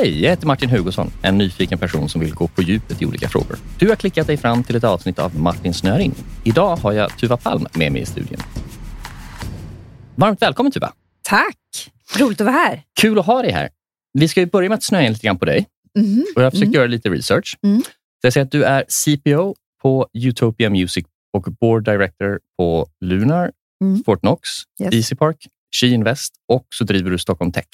Hej, jag heter Martin Hugosson, en nyfiken person som vill gå på djupet i olika frågor. Du har klickat dig fram till ett avsnitt av Martin snör in. Idag har jag Tuva Palm med mig i studion. Varmt välkommen Tuva! Tack! Roligt att vara här. Kul att ha dig här. Vi ska ju börja med att snöa in lite grann på dig. Mm. Och jag har försökt Mm. göra lite research. Mm. Jag ser att du är CPO på Utopia Music och Board Director på Lunar, Mm. Fortnox, Yes. Easy Park, She Invest och så driver du Stockholm Tech.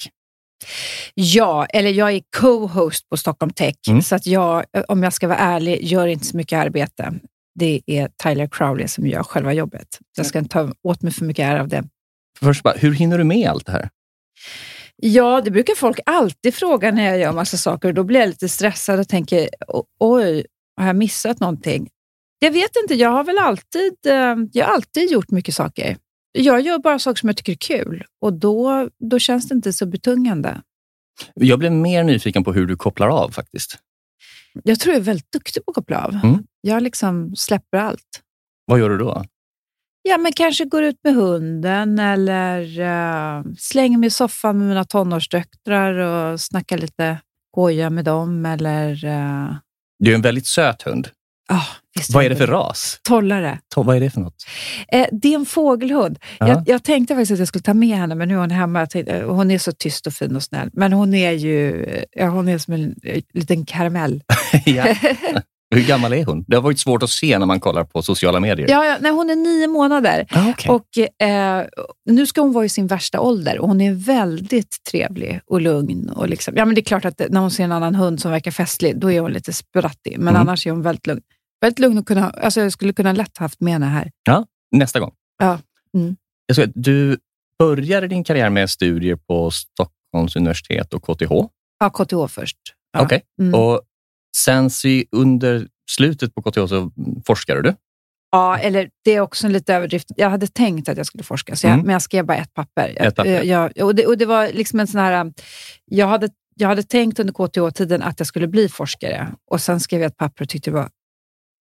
Ja, eller jag är co-host på Stockholm Tech, Mm. så att jag, om jag ska vara ärlig, gör inte så mycket arbete. Det är Tyler Crowley som gör själva jobbet. Jag ska inte ta åt mig för mycket ära av det. Först bara, hur hinner du med allt det här? Ja, det brukar folk alltid fråga när jag gör massa saker och då blir jag lite stressad och tänker, "O- oj, har jag missat någonting? Jag vet inte, jag har väl alltid, eh, jag har alltid gjort mycket saker. Jag gör bara saker som jag tycker är kul och då, då känns det inte så betungande. Jag blev mer nyfiken på hur du kopplar av faktiskt. Jag tror jag är väldigt duktig på att koppla av. Mm. Jag liksom släpper allt. Vad gör du då? Ja, men kanske går ut med hunden eller uh, slänger mig i soffan med mina tonårsdöttrar och snackar lite goja med dem. Eller, uh, Du är en väldigt söt hund. Visst Vad är det för ras? Tollare. To- Vad är det för något? Eh, det är en fågelhund. Ja. Jag, jag tänkte faktiskt att jag skulle ta med henne, men nu är hon hemma. Tänkte, eh, hon är så tyst och fin och snäll. Men hon är ju ja, hon är som en eh, liten karamell. Hur gammal är hon? Det har varit svårt att se när man kollar på sociala medier. Ja, ja, nej, hon är nio månader. Ah, okej. Och eh, Nu ska hon vara i sin värsta ålder och hon är väldigt trevlig och lugn. Och liksom, ja, men det är klart att när hon ser en annan hund som verkar festlig, då är hon lite sprattig. Men Mm. annars är hon väldigt lugn. Väldigt lugn och kunna, alltså jag skulle kunna lätt haft med henne här. Nästa gång. Ja. Mm. Jag ska, du började din karriär med studier på Stockholms universitet och KTH. Ja, KTH först. Ja. Okej. Mm. Och sen under slutet på KTH så forskade du. Ja, eller det är också en lite överdrift. Jag hade tänkt att jag skulle forska, så jag, Mm. men jag skrev bara ett papper. Ett papper. Jag, jag, och, det, och det var liksom en sån här... Jag hade, jag hade tänkt under KTH-tiden att jag skulle bli forskare och sen skrev jag ett papper och tyckte det var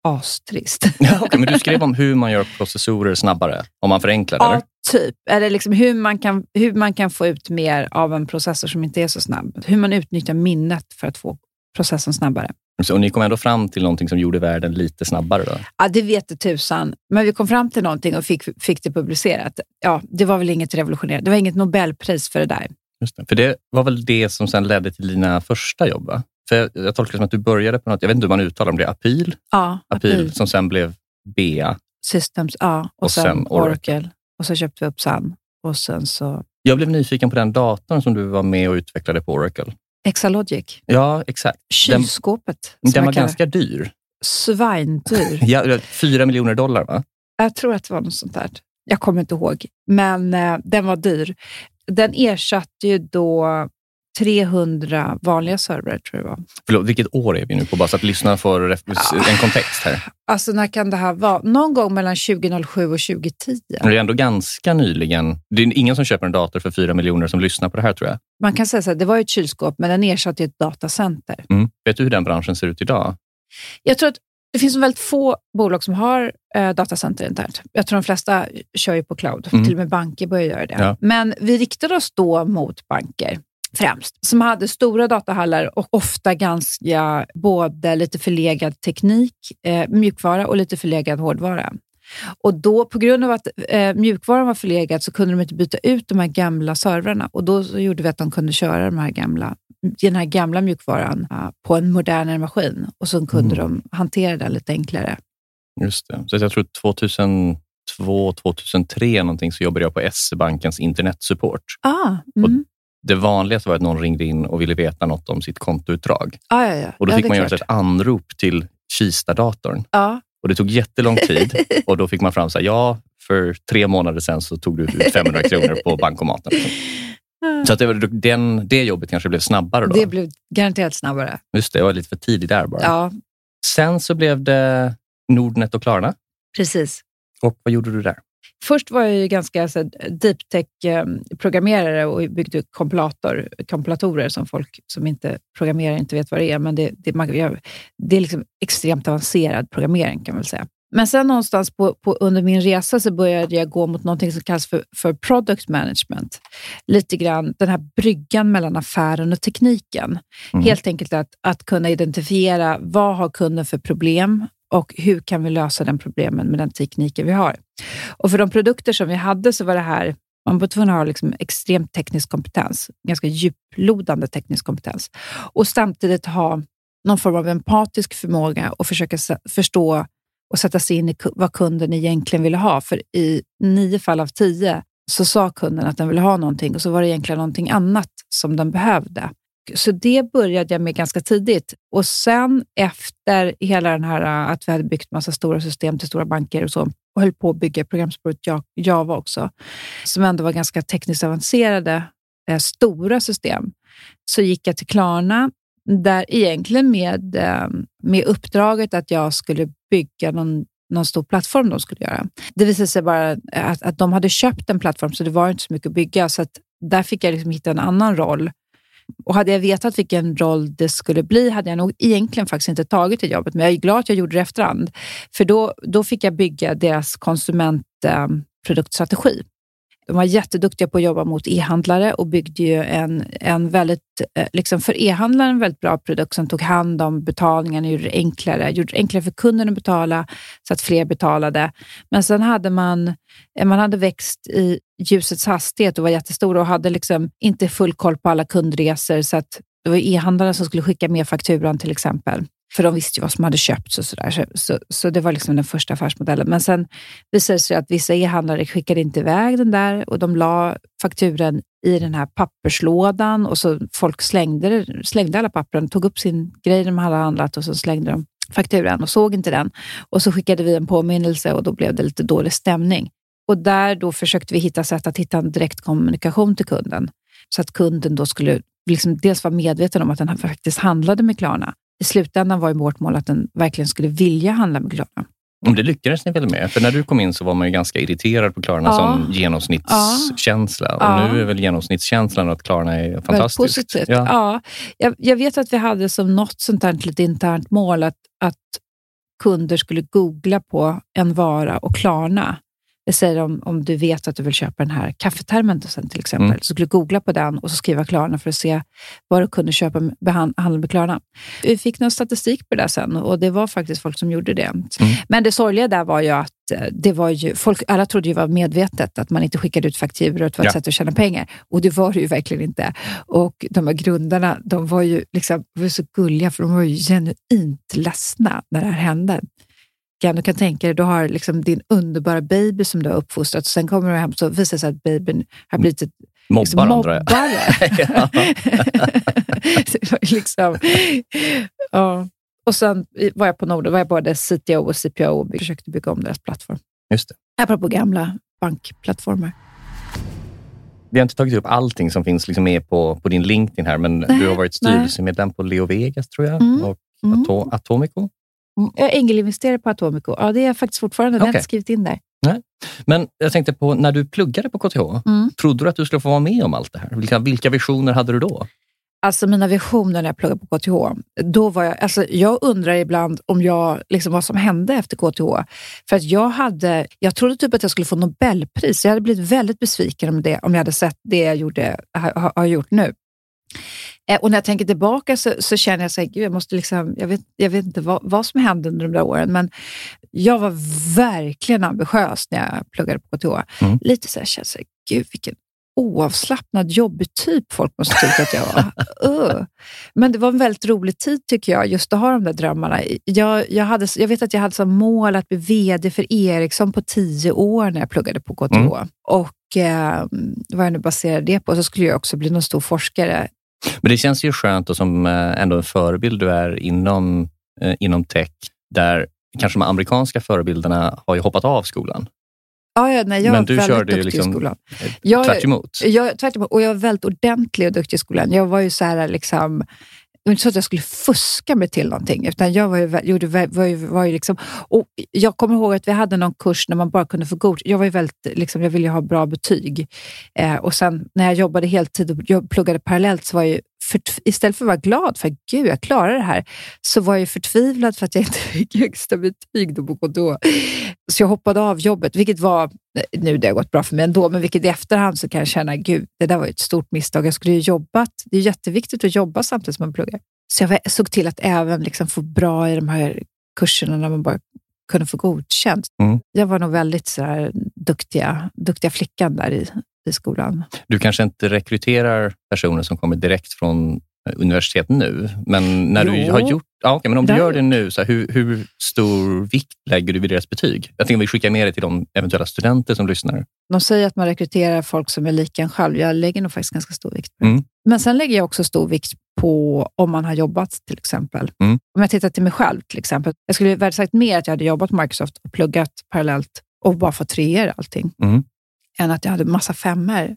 astrist. Ja, okej, men du skrev om hur man gör processorer snabbare, om man förenklar det. Ja, eller? typ. Eller liksom hur, man kan, hur man kan få ut mer av en processor som inte är så snabb. Hur man utnyttjar minnet för att få processorn snabbare. Så, och ni kom ändå fram till någonting som gjorde världen lite snabbare. Då. Ja, det vet det tusan. Men vi kom fram till någonting och fick, fick det publicerat. Ja, det var väl inget revolutionerande. Det var inget Nobelpris för det där. Just det. För det var väl det som sen ledde till dina första jobb? Va? För jag, jag tolkar det som att du började på något, jag vet inte hur man uttalar det, Apil, Ja, Apil, Apil. som sen blev Bea. Systems, ja. Och, Och sen, sen Oracle. Oracle. Och så köpte vi upp Sun. Och sen så Jag blev nyfiken på den datorn som du var med och utvecklade på Oracle. Exalogic. Ja, exakt. Den, Kylskåpet. den jag var kallar ganska dyr. Svindyr. Ja, fyra miljoner dollar, va? Jag tror att det var något sånt där. Jag kommer inte ihåg, men eh, den var dyr. Den ersatte ju då 300 vanliga servrar, tror jag var. Förlåt, vilket år är vi nu på? Bara så att lyssnarna får en kontext här. Alltså när kan det här vara? Någon gång mellan 2007 och 2010. Det är ändå ganska nyligen. Det är ingen som köper en dator för fyra miljoner som lyssnar på det här, tror jag. Man kan säga så här, det var ett kylskåp, men den ersatte ett datacenter. Mm. Vet du hur den branschen ser ut idag? Jag tror att det finns väldigt få bolag som har eh, datacenter internt. Jag tror de flesta kör ju på cloud. Mm. Till och med banker börjar göra det. Ja. Men vi riktade oss då mot banker främst, som hade stora datahallar och ofta ganska både lite förlegad teknik, eh, mjukvara och lite förlegad hårdvara. Och då, på grund av att eh, mjukvaran var förlegad så kunde de inte byta ut de här gamla servrarna och då gjorde vi att de kunde köra de här gamla, den här gamla mjukvaran eh, på en modernare maskin och så kunde Mm. de hantera den lite enklare. Just det. Så jag tror 2002, 2003 någonting så jobbade jag på SE-bankens internetsupport. Ah, mm. Det vanligaste var att någon ringde in och ville veta något om sitt kontoutdrag. ah, ja, ja. Och då fick man göra klart. ett anrop till Kista-datorn. Ja. Och det tog jättelång tid och då fick man fram så här, ja, för tre månader sedan så tog du ut 500 kronor på bankomaten. Så att det, den, det jobbet kanske blev snabbare då. Det blev garanterat snabbare. Just det, jag var lite för tidig där bara. Ja, Sen så blev det Nordnet och Klarna. precis. Och vad gjorde du där? Först var jag ju ganska så, deep tech-programmerare och byggde kompilator, kompilatorer som folk som inte programmerar inte vet vad det är. Men det, det, man, jag, det är liksom extremt avancerad programmering kan man väl säga. Men sen någonstans på, på, under min resa så började jag gå mot något som kallas för, för product management. Lite grann den här bryggan mellan affären och tekniken. Mm. Helt enkelt att, att kunna identifiera vad har kunden för problem och hur kan vi lösa den problemen med den tekniken vi har. Och för de produkter som vi hade så var det här man var tvungen att ha liksom extremt teknisk kompetens, ganska djuplodande teknisk kompetens och samtidigt ha någon form av empatisk förmåga och försöka förstå och sätta sig in i vad kunden egentligen ville ha. För i nio fall av tio så sa kunden att den ville ha någonting och så var det egentligen någonting annat som den behövde. Så det började jag med ganska tidigt. Och sen efter hela den här att vi hade byggt massa stora system till stora banker och så och höll på att bygga programspråket Java också, som ändå var ganska tekniskt avancerade, eh, stora system, så gick jag till Klarna där egentligen med, eh, med uppdraget att jag skulle bygga någon, någon stor plattform de skulle göra. Det visade sig bara att, att de hade köpt en plattform, så det var inte så mycket att bygga. Så att där fick jag liksom hitta en annan roll. Och hade jag vetat vilken roll det skulle bli hade jag nog egentligen faktiskt inte tagit det jobbet, men jag är glad att jag gjorde det i efterhand. För då, då fick jag bygga deras konsumentproduktstrategi. Eh, de var jätteduktiga på att jobba mot e-handlare och byggde ju en, en väldigt, eh, liksom för e-handlaren väldigt bra produkt som tog hand om betalningen och gjorde det enklare. Gjorde det enklare för kunden att betala så att fler betalade. Men sen hade man, eh, man hade växt i ljusets hastighet och var jättestor och hade liksom inte full koll på alla kundresor så att det var e-handlaren som skulle skicka med fakturan till exempel. För de visste ju vad som hade köpts och sådär. Så, så, så, det var liksom den första affärsmodellen. Men sen visade det sig att vissa e-handlare skickade inte iväg den där och de la fakturen i den här papperslådan och så folk slängde, slängde alla pappren, tog upp sin grej de hade handlat och så slängde de fakturan och såg inte den. Och så skickade vi en påminnelse och då blev det lite dålig stämning. Och där då försökte vi hitta sätt att hitta en direktkommunikation till kunden så att kunden då skulle liksom dels vara medveten om att den faktiskt handlade med Klarna i slutändan var ju vårt mål att den verkligen skulle vilja handla med Klarna. Om det lyckades ni väl med? För när du kom in så var man ju ganska irriterad på Klarna ja. som genomsnittskänsla. Ja. Och nu är väl genomsnittskänslan att Klarna är fantastisk. Positivt. Ja. ja. Jag, jag, vet att vi hade som något sånt här lite internt mål att, att kunder skulle googla på en vara och Klarna det säger om, om du vet att du vill köpa den här kaffetermen till exempel, mm. så skulle du googla på den och så skriva Klarna för att se vad du kunde köpa handla med Klarna. Vi fick någon statistik på det där sen och det var faktiskt folk som gjorde det. Mm. Men det sorgliga där var ju att eh, det var ju, folk, alla trodde ju var medvetet att man inte skickade ut fakturor och att det var ett ja. sätt att tjäna pengar. Och det var det ju verkligen inte. Och de här grundarna, de var ju liksom, var så gulliga för de var ju genuint ledsna när det här hände veckan. Du kan tänka dig, du har liksom din underbara baby som du har uppfostrat och sen kommer du hem så visar sig att babyn har blivit ett Mobbar, liksom, mobbare. liksom, ja. Och sen var jag på Nord, var jag både CTO och CPO och försökte bygga om deras plattform. Just det. Apropå gamla bankplattformer. Vi har inte tagit upp allting som finns liksom med på, på din LinkedIn här, men nej, du har varit styrelsemedlem på Leo Vegas, tror jag, mm. och mm. Atomico. Mm, jag ängelinvesterare på Atomico. Ja, det är jag faktiskt fortfarande. Okay. Det har inte skrivit in där. Nej. Men jag tänkte på, när du pluggade på KTH, mm. trodde du att du skulle få vara med om allt det här? Vilka, vilka visioner hade du då? Alltså mina visioner när jag pluggade på KTH, då var jag, alltså jag undrar ibland om jag, liksom vad som hände efter KTH. För att jag, hade, jag trodde typ att jag skulle få Nobelpris. Jag hade blivit väldigt besviken om, det, om jag hade sett det jag gjorde, har, har gjort nu. Eh, och när jag tänker tillbaka så, så känner jag så här, gud, jag, måste liksom, jag, vet, jag vet inte vad, vad som hände under de där åren, men jag var verkligen ambitiös när jag pluggade på KTH. Mm. Lite så här, jag så här, gud vilken oavslappnad, jobbig typ folk måste tycka att jag var. uh. Men det var en väldigt rolig tid tycker jag, just att ha de där drömmarna. Jag, jag, hade, jag vet att jag hade som mål att bli VD för Ericsson på tio år när jag pluggade på KTH. Mm. Och eh, vad jag nu baserade det på, så skulle jag också bli någon stor forskare. Men det känns ju skönt och som eh, ändå en förebild du är inom, eh, inom tech, där kanske de amerikanska förebilderna har ju hoppat av skolan. Ja, ja, nej, jag Men du var körde ju liksom skolan. Jag, tvärt emot. Jag, tvärt emot. Och jag var väldigt ordentlig och duktig i skolan. Jag var ju så här, liksom, det var inte så att jag skulle fuska mig till någonting, utan jag var ju, gjorde, var ju, var ju liksom, och jag kommer ihåg att vi hade någon kurs när man bara kunde få god. Jag var ju väldigt, liksom, jag ville ju ha bra betyg. Eh, och sen när jag jobbade heltid och jag pluggade parallellt så var ju för, istället för att vara glad för att gud, jag klarar det här, så var jag förtvivlad för att jag inte fick högsta betyg då och då. Så jag hoppade av jobbet, vilket var, nu det har gått bra för mig ändå, men vilket i efterhand så kan jag känna, gud, det där var ett stort misstag. Jag skulle ju jobbat. Det är jätteviktigt att jobba samtidigt som man pluggar. Så jag såg till att även liksom få bra i de här kurserna när man bara kunde få godkänt. Mm. Jag var nog väldigt så här, duktiga, duktiga flickan där i, i skolan. Du kanske inte rekryterar personer som kommer direkt från eh, universitet nu, men när jo. du har gjort Ja, okay, men om du gör det nu, så här, hur, hur, stor vikt lägger du vid deras betyg? Jag tänker vi skickar med det till de eventuella studenter som lyssnar. De säger att man rekryterar folk som är lika en själv. Jag lägger nog faktiskt ganska stor vikt på det. Mm. Men sen lägger jag också stor vikt på om man har jobbat till exempel. Mm. Om jag tittar till mig själv till exempel. Jag skulle värdesatt mer att jag hade jobbat på Microsoft och pluggat parallellt och bara fått treor allting. Mm. Än att jag hade massa femmor.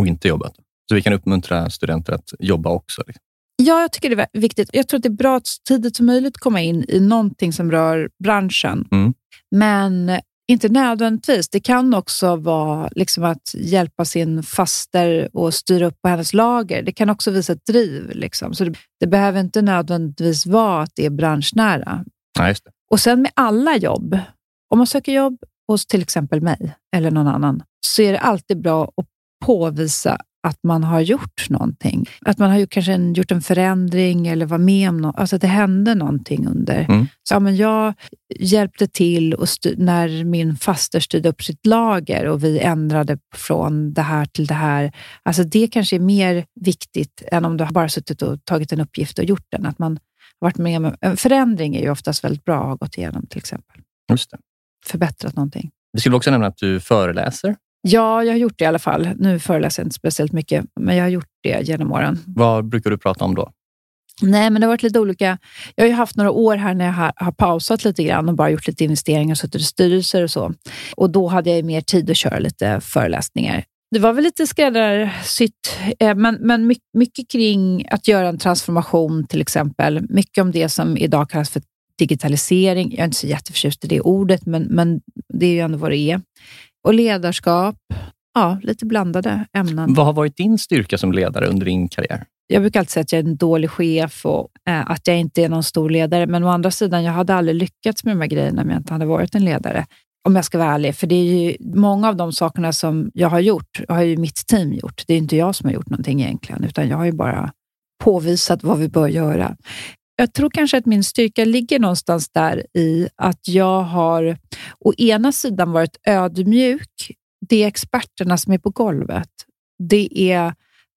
Och inte jobbat. Så vi kan uppmuntra studenter att jobba också. Liksom. Ja, jag tycker det är viktigt. Jag tror att det är bra att så tidigt som möjligt komma in i någonting som rör branschen. Mm. Men inte nödvändigtvis. Det kan också vara liksom att hjälpa sin faster och styra upp på hennes lager. Det kan också visa ett driv. Liksom. Så det, det, behöver inte nödvändigtvis vara att det är branschnära. Ja, och sen med alla jobb, om man söker jobb hos till exempel mig eller någon annan, så är det alltid bra att påvisa att man har gjort någonting. Att man har gjort, kanske en, gjort en förändring eller var med om något. Alltså att det hände någonting under. Mm. Så, ja, men jag hjälpte till och när min faster styrde upp sitt lager och vi ändrade från det här till det här. Alltså det kanske är mer viktigt än om du har bara suttit och tagit en uppgift och gjort den. Att man varit med om en förändring är ju oftast väldigt bra att ha gått igenom till exempel. Just det. Förbättrat någonting. Vi skulle också nämna att du föreläser Ja, jag har gjort det i alla fall. Nu föreläser jag inte speciellt mycket, men jag har gjort det genom åren. Vad brukar du prata om då? Nej, men det har varit lite olika. Jag har ju haft några år här när jag har, har pausat lite grann och bara gjort lite investeringar och suttit i styrelser och så. Och då hade jag mer tid att köra lite föreläsningar. Det var väl lite skräddarsytt, eh, men, men mycket kring att göra en transformation till exempel. Mycket om det som idag kallas för digitalisering. Jag är inte så jätteförtjust i det ordet, men, men det är ju ändå vad det är och ledarskap. Ja, lite blandade ämnen. Vad har varit din styrka som ledare under din karriär? Jag brukar alltid säga att jag är en dålig chef och äh, att jag inte är någon stor ledare. Men å andra sidan, jag hade aldrig lyckats med de här grejerna om jag inte hade varit en ledare. Om jag ska vara ärlig. För det är ju många av de sakerna som jag har gjort, har ju mitt team gjort. Det är inte jag som har gjort någonting egentligen, utan jag har ju bara påvisat vad vi bör göra jag tror kanske att min styrka ligger någonstans där i att jag har å ena sidan varit ödmjuk. Det är experterna som är på golvet. Det är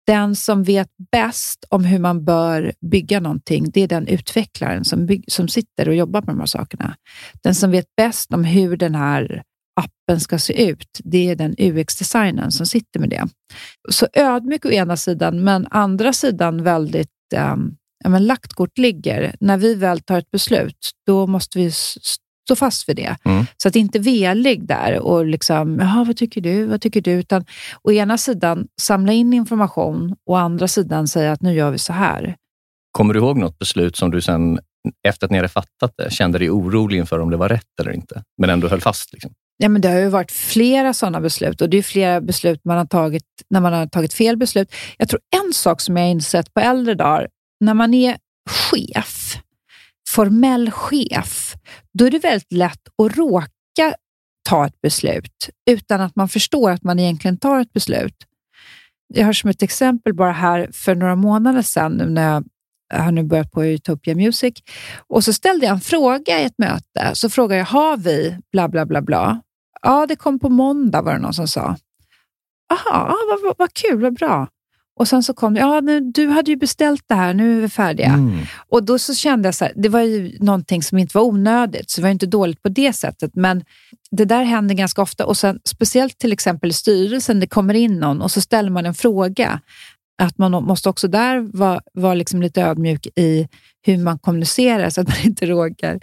den som vet bäst om hur man bör bygga någonting. Det är den utvecklaren som, bygg, som sitter och jobbar med de här sakerna. Den som vet bäst om hur den här appen ska se ut, det är den UX-designern som sitter med det. Så ödmjuk å ena sidan, men andra sidan väldigt um, men lagt kort ligger. När vi väl tar ett beslut, då måste vi stå fast vid det. Mm. Så att inte velig där och liksom, jaha, vad tycker du? Vad tycker du? Utan å ena sidan samla in information och å andra sidan säga att nu gör vi så här. Kommer du ihåg något beslut som du sen, efter att ni hade fattat det, kände dig orolig inför om det var rätt eller inte, men ändå höll fast? Liksom? Ja, men det har ju varit flera sådana beslut och det är flera beslut man har tagit när man har tagit fel beslut. Jag tror en sak som jag har insett på äldre dagar när man är chef, formell chef, då är det väldigt lätt att råka ta ett beslut utan att man förstår att man egentligen tar ett beslut. Jag har som ett exempel bara här för några månader sedan nu när jag har nu börjat på Utopia Music och så ställde jag en fråga i ett möte. Så frågade jag, har vi bla bla bla bla? Ja, det kom på måndag var det någon som sa. Jaha, vad, vad, vad kul, vad bra. Och sen så kom det, ja, nu, du hade ju beställt det här, nu är vi färdiga. Mm. Och då så kände jag så här, det var ju någonting som inte var onödigt, så det var inte dåligt på det sättet. Men det där händer ganska ofta och sen speciellt till exempel i styrelsen, det kommer in någon och så ställer man en fråga. Att man måste också där vara, vara liksom lite ödmjuk i hur man kommunicerar så att man inte råkar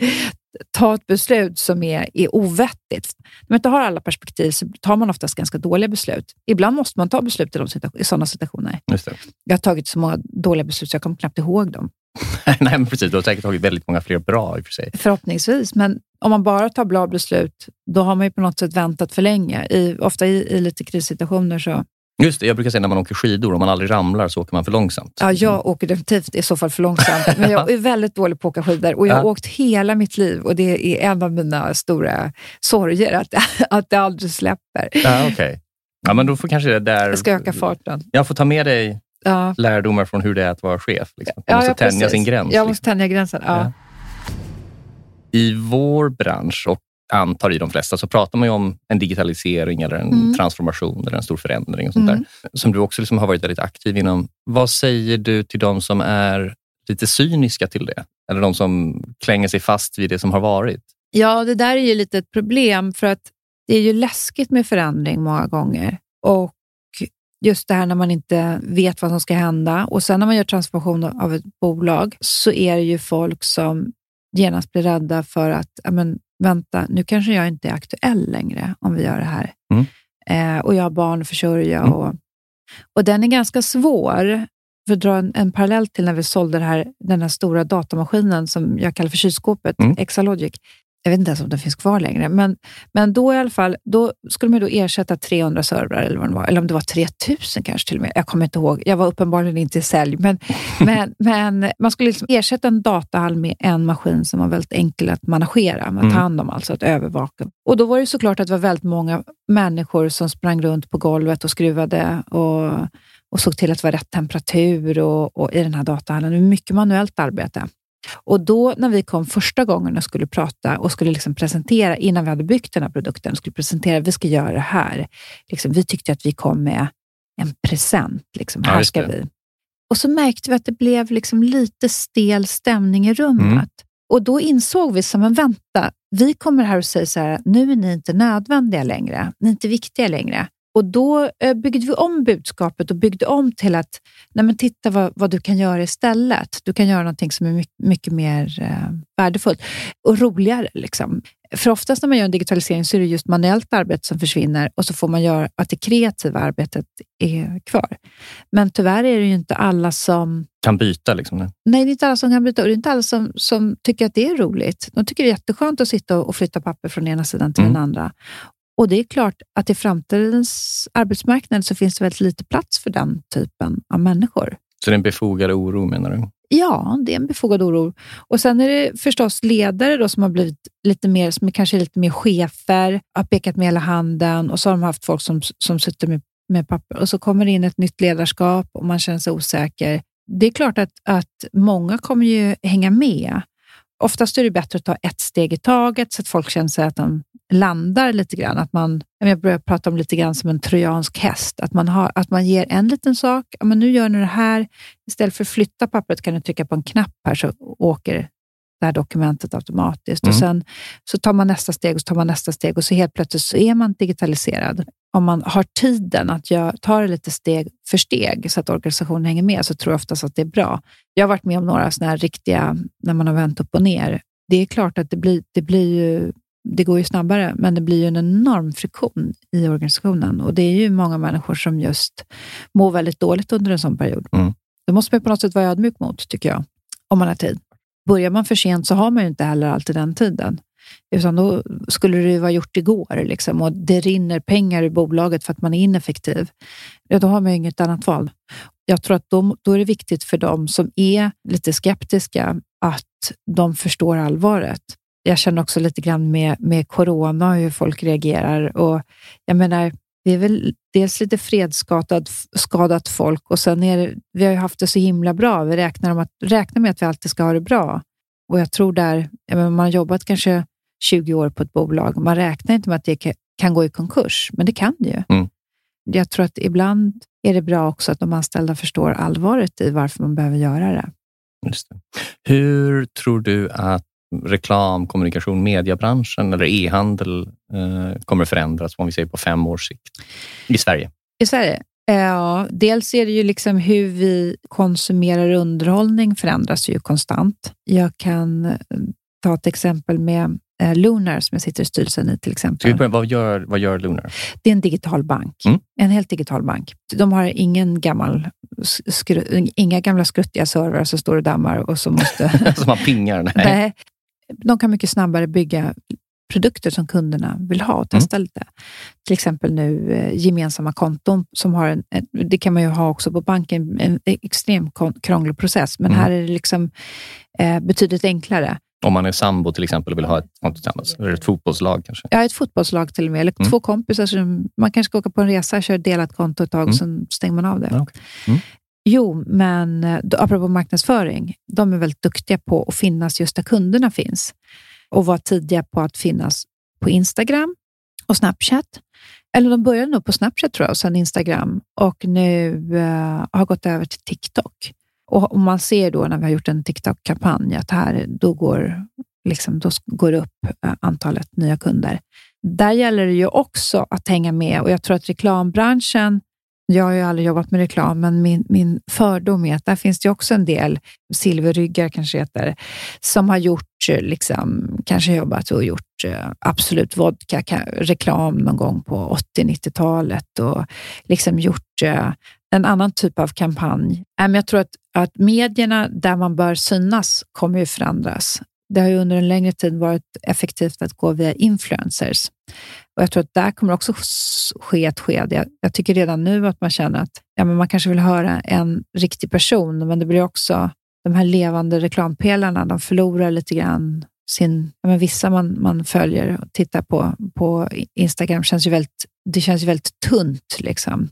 ta ett beslut som är, är ovettigt. När man inte har alla perspektiv så tar man oftast ganska dåliga beslut. Ibland måste man ta beslut i, de situa i sådana situationer. Jag har tagit så många dåliga beslut så jag kommer knappt ihåg dem. Nej, men precis. Du har säkert tagit väldigt många fler bra i och för sig. Förhoppningsvis, men om man bara tar bra beslut, då har man ju på något sätt väntat för länge. I, ofta i, i lite krissituationer så Just det, jag brukar säga när man åker skidor, om man aldrig ramlar så åker man för långsamt. Ja, jag åker definitivt i så fall för långsamt. Men jag är väldigt dålig på att åka skidor och jag har ja. åkt hela mitt liv och det är en av mina stora sorger att, att det aldrig släpper. Ja, okay. ja, men då får kanske det där... Jag ska öka farten. Jag får ta med dig ja. lärdomar från hur det är att vara chef. Liksom. Man måste ja, tänja precis. sin gräns. Jag måste liksom. tänja gränsen, ja. I vår bransch och antar i de flesta, så pratar man ju om en digitalisering eller en mm. transformation eller en stor förändring och sånt mm. där. Som du också liksom har varit väldigt aktiv inom. Vad säger du till de som är lite cyniska till det? Eller de som klänger sig fast vid det som har varit? Ja, det där är ju lite ett problem för att det är ju läskigt med förändring många gånger. Och just det här när man inte vet vad som ska hända och sen när man gör transformation av ett bolag så är det ju folk som genast blir rädda för att men, vänta, nu kanske jag inte är aktuell längre om vi gör det här. Mm. Eh, och jag har barn att försörja. Mm. Och, och den är ganska svår. För att dra en, en parallell till när vi sålde här, den här stora datamaskinen som jag kallar för kylskåpet, mm. Exalogic jag vet inte ens om den finns kvar längre, men, men då i alla fall, då skulle man då ersätta 300 servrar eller vad det var, eller om det var 3000 kanske till och med. Jag kommer inte ihåg. Jag var uppenbarligen inte i sälj, men, men, men man skulle liksom ersätta en datahall med en maskin som var väldigt enkel att managera, att ta mm. hand om, alltså att övervaka. Och då var det såklart att det var väldigt många människor som sprang runt på golvet och skruvade och, och såg till att det var rätt temperatur och, och i den här datahallen. Mycket manuellt arbete. Och då när vi kom första gången och skulle prata och skulle liksom presentera, innan vi hade byggt den här produkten, skulle presentera, vi ska göra det här. Liksom, vi tyckte att vi kom med en present. Liksom, här ska vi. Och så märkte vi att det blev liksom lite stel stämning i rummet. Mm. Och då insåg vi, som en vänta, vi kommer här och säger så här, nu är ni inte nödvändiga längre. Ni är inte viktiga längre. Och Då eh, byggde vi om budskapet och byggde om till att nej men titta vad, vad du kan göra istället. Du kan göra någonting som är mycket, mycket mer eh, värdefullt och roligare. Liksom. För oftast när man gör en digitalisering så är det just manuellt arbete som försvinner och så får man göra att det kreativa arbetet är kvar. Men tyvärr är det ju inte alla som kan byta. Liksom. Nej, det är inte alla som kan byta och det är inte alla som, som tycker att det är roligt. De tycker det är jätteskönt att sitta och flytta papper från ena sidan till mm. den andra. Och det är klart att i framtidens arbetsmarknad så finns det väldigt lite plats för den typen av människor. Så det är en befogad oro menar du? Ja, det är en befogad oro. Och Sen är det förstås ledare då som har blivit lite mer, som är kanske lite mer chefer, har pekat med hela handen och så har de haft folk som, som sitter med, med papper och så kommer det in ett nytt ledarskap och man känner sig osäker. Det är klart att, att många kommer ju hänga med. Oftast är det bättre att ta ett steg i taget så att folk känner sig att de landar lite grann. Att man, jag börjar prata om lite grann som en trojansk häst. Att man, har, att man ger en liten sak. men nu gör ni det här. Istället för att flytta pappret kan du trycka på en knapp här så åker det här dokumentet automatiskt. Mm. Och Sen så tar man nästa steg och så tar man nästa steg och så helt plötsligt så är man digitaliserad. Om man har tiden att jag tar det lite steg för steg så att organisationen hänger med så tror jag oftast att det är bra. Jag har varit med om några sådana här riktiga, när man har vänt upp och ner. Det är klart att det blir, det blir ju det går ju snabbare, men det blir ju en enorm friktion i organisationen och det är ju många människor som just mår väldigt dåligt under en sån period. Mm. Det måste man på något sätt vara ödmjuk mot, tycker jag, om man har tid. Börjar man för sent så har man ju inte heller alltid den tiden. Utan då skulle det ju vara gjort igår liksom, och det rinner pengar i bolaget för att man är ineffektiv. Ja, då har man ju inget annat val. Jag tror att då, då är det viktigt för dem som är lite skeptiska att de förstår allvaret jag känner också lite grann med, med corona och hur folk reagerar. Och jag menar, vi är väl dels lite fredsskadat skadat folk och sen är det, vi har haft det så himla bra. Vi räknar, att, räknar med att vi alltid ska ha det bra. Och jag tror där, jag menar, man har jobbat kanske 20 år på ett bolag. Man räknar inte med att det kan gå i konkurs, men det kan det ju. Mm. Jag tror att ibland är det bra också att de anställda förstår allvaret i varför man behöver göra det. Just det. Hur tror du att reklam, kommunikation, mediebranschen eller e-handel eh, kommer förändras om vi ser på fem års sikt i Sverige? I Sverige? Ja, dels är det ju liksom hur vi konsumerar underhållning förändras ju konstant. Jag kan eh, ta ett exempel med eh, Lunar som jag sitter i styrelsen i till exempel. Börja, vad, gör, vad gör Lunar? Det är en digital bank. Mm. En helt digital bank. De har ingen gammal, skru, inga gamla skruttiga servrar som står och dammar och så måste... som man pingar? Nej. nej de kan mycket snabbare bygga produkter som kunderna vill ha och testa mm. lite. Till exempel nu eh, gemensamma konton som har en, det kan man ju ha också på banken, en extremt krånglig process, men mm. här är det liksom eh, betydligt enklare. Om man är sambo till exempel och vill ha ett konto tillsammans, eller ett fotbollslag kanske? Ja, ett fotbollslag till och med, eller mm. två kompisar. Som, man kanske ska åka på en resa, köra delat konto ett tag, mm. sen stänger man av det. Okay. Jo, men eh, då, apropå marknadsföring, de är väldigt duktiga på att finnas just där kunderna finns och vara tidiga på att finnas på Instagram och Snapchat. Eller de började nog på Snapchat tror jag, och sen Instagram och nu uh, har gått över till TikTok. Och, och man ser då när vi har gjort en TikTok-kampanj att här, då går, liksom, då går upp uh, antalet nya kunder. Där gäller det ju också att hänga med och jag tror att reklambranschen jag har ju aldrig jobbat med reklam, men min, min fördom är att där finns det också en del silverryggar, kanske heter, som har gjort, eh, liksom, kanske jobbat och gjort eh, Absolut Vodka-reklam någon gång på 80-90-talet och liksom gjort eh, en annan typ av kampanj. Jag tror att, att medierna där man bör synas kommer ju förändras. Det har ju under en längre tid varit effektivt att gå via influencers. Och Jag tror att där kommer också ske ett skede. Jag, jag tycker redan nu att man känner att ja, men man kanske vill höra en riktig person, men det blir också de här levande reklampelarna, de förlorar lite grann sin... Ja, men vissa man, man följer och tittar på, på Instagram känns ju väldigt, det känns ju väldigt tunt. Liksom.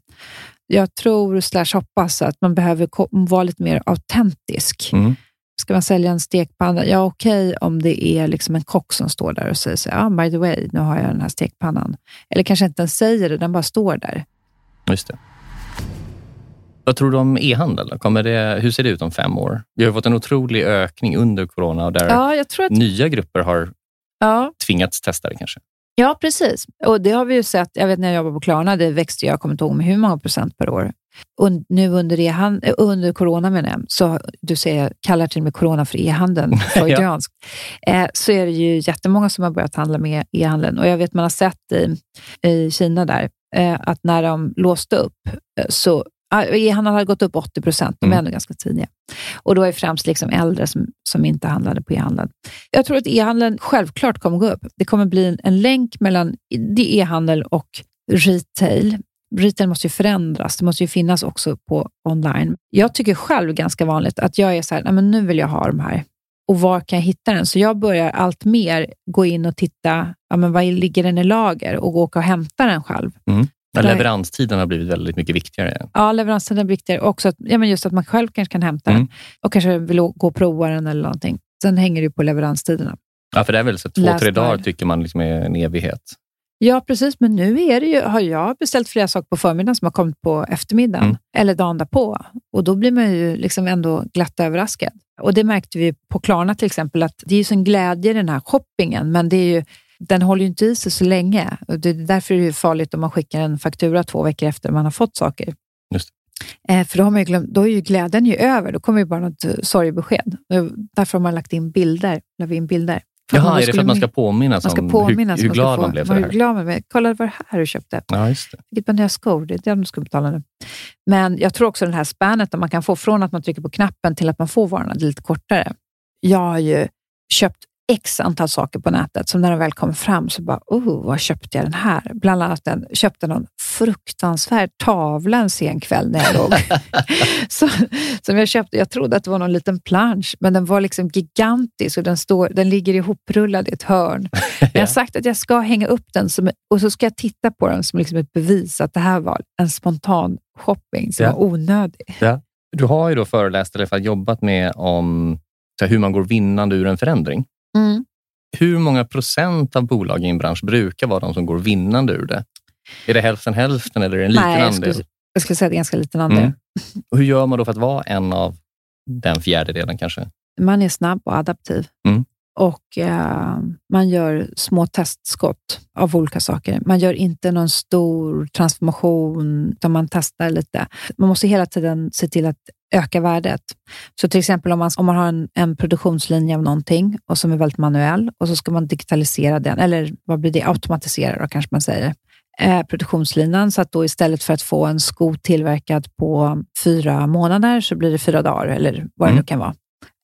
Jag tror, slash hoppas, att man behöver vara lite mer autentisk. Mm. Ska man sälja en stekpanna? Ja, okej okay, om det är liksom en kock som står där och säger så ah, by the way, nu har jag den här stekpannan. Eller kanske inte ens säger det, den bara står där. Just det. Vad tror du om e-handel? Kommer det, hur ser det ut om fem år? Vi har fått en otrolig ökning under corona och där ja, att... nya grupper har ja. tvingats testa det kanske. Ja, precis. Och det har vi ju sett. Jag vet när jag jobbade på Klarna, det växte jag kommer inte ihåg med hur många procent per år. Och nu under, e under corona menar jag, så du säger, kallar till och med corona för e-handeln, freudianskt, ja. eh, så är det ju jättemånga som har börjat handla med e-handeln. Och jag vet man har sett i, i Kina där, eh, att när de låste upp eh, så E-handeln hade gått upp 80 procent. De är mm. ändå ganska tidiga. Och då är främst liksom äldre som, som inte handlade på e-handeln. Jag tror att e-handeln självklart kommer gå upp. Det kommer bli en, en länk mellan e-handel och retail. Retail måste ju förändras. Det måste ju finnas också på online. Jag tycker själv ganska vanligt att jag är så här, men nu vill jag ha de här. Och var kan jag hitta den? Så jag börjar allt mer gå in och titta, ja, men var ligger den i lager och åka och hämta den själv. Mm. Ja, leveranstiden har blivit väldigt mycket viktigare. Ja, leveranstiden är viktigare. Också att, ja, men just att man själv kanske kan hämta mm. den och kanske vill gå och prova den eller någonting. Sen hänger det på leveranstiderna. Ja, för det är väl så två, Läs tre dagar tycker man liksom är en evighet. Ja, precis. Men nu är det ju, har jag beställt flera saker på förmiddagen som har kommit på eftermiddagen mm. eller dagen därpå. Och då blir man ju liksom ändå glatt överraskad. Och Det märkte vi på Klarna till exempel, att det är ju sån glädje i den här shoppingen, men det är ju den håller ju inte i sig så länge. Det är därför är det farligt om man skickar en faktura två veckor efter man har fått saker. Just eh, för då, har man glömt, då är ju glädjen ju över. Då kommer ju bara något sorgebesked. Därför har man lagt in bilder. La in bilder. Jaha, är det för att man ska påminnas man ska om påminnas, hur, hur glad man, man blev för det här? Glad med. Kolla vad det här du köpte. Ja, just det. Vilket par nya skor. Det är det du ska betala nu. Men jag tror också den här spannet man kan få från att man trycker på knappen till att man får varorna lite kortare. Jag har ju köpt x antal saker på nätet, som när de väl kommer fram så bara, oh, vad köpte jag den här? Bland annat den, köpte någon fruktansvärd tavla en sen kväll när jag låg. så, som jag, köpte, jag trodde att det var någon liten plansch, men den var liksom gigantisk och den, står, den ligger ihoprullad i ett hörn. Jag har sagt att jag ska hänga upp den som, och så ska jag titta på den som liksom ett bevis att det här var en spontan shopping som ja. var onödig. Ja. Du har ju då föreläst eller jobbat med om hur man går vinnande ur en förändring. Mm. Hur många procent av bolag i en bransch brukar vara de som går vinnande ur det? Är det hälften hälften eller är det en liten Nej, jag skulle, andel? Jag skulle säga att det är en ganska liten andel. Mm. Och hur gör man då för att vara en av den fjärdedelen kanske? Man är snabb och adaptiv. Mm. Och eh, Man gör små testskott av olika saker. Man gör inte någon stor transformation, utan man testar lite. Man måste hela tiden se till att öka värdet. Så till exempel om man, om man har en, en produktionslinje av någonting och som är väldigt manuell och så ska man digitalisera den, eller vad blir det? Automatisera då kanske man säger eh, produktionslinan så att då istället för att få en sko tillverkad på fyra månader så blir det fyra dagar eller vad det mm. nu kan vara.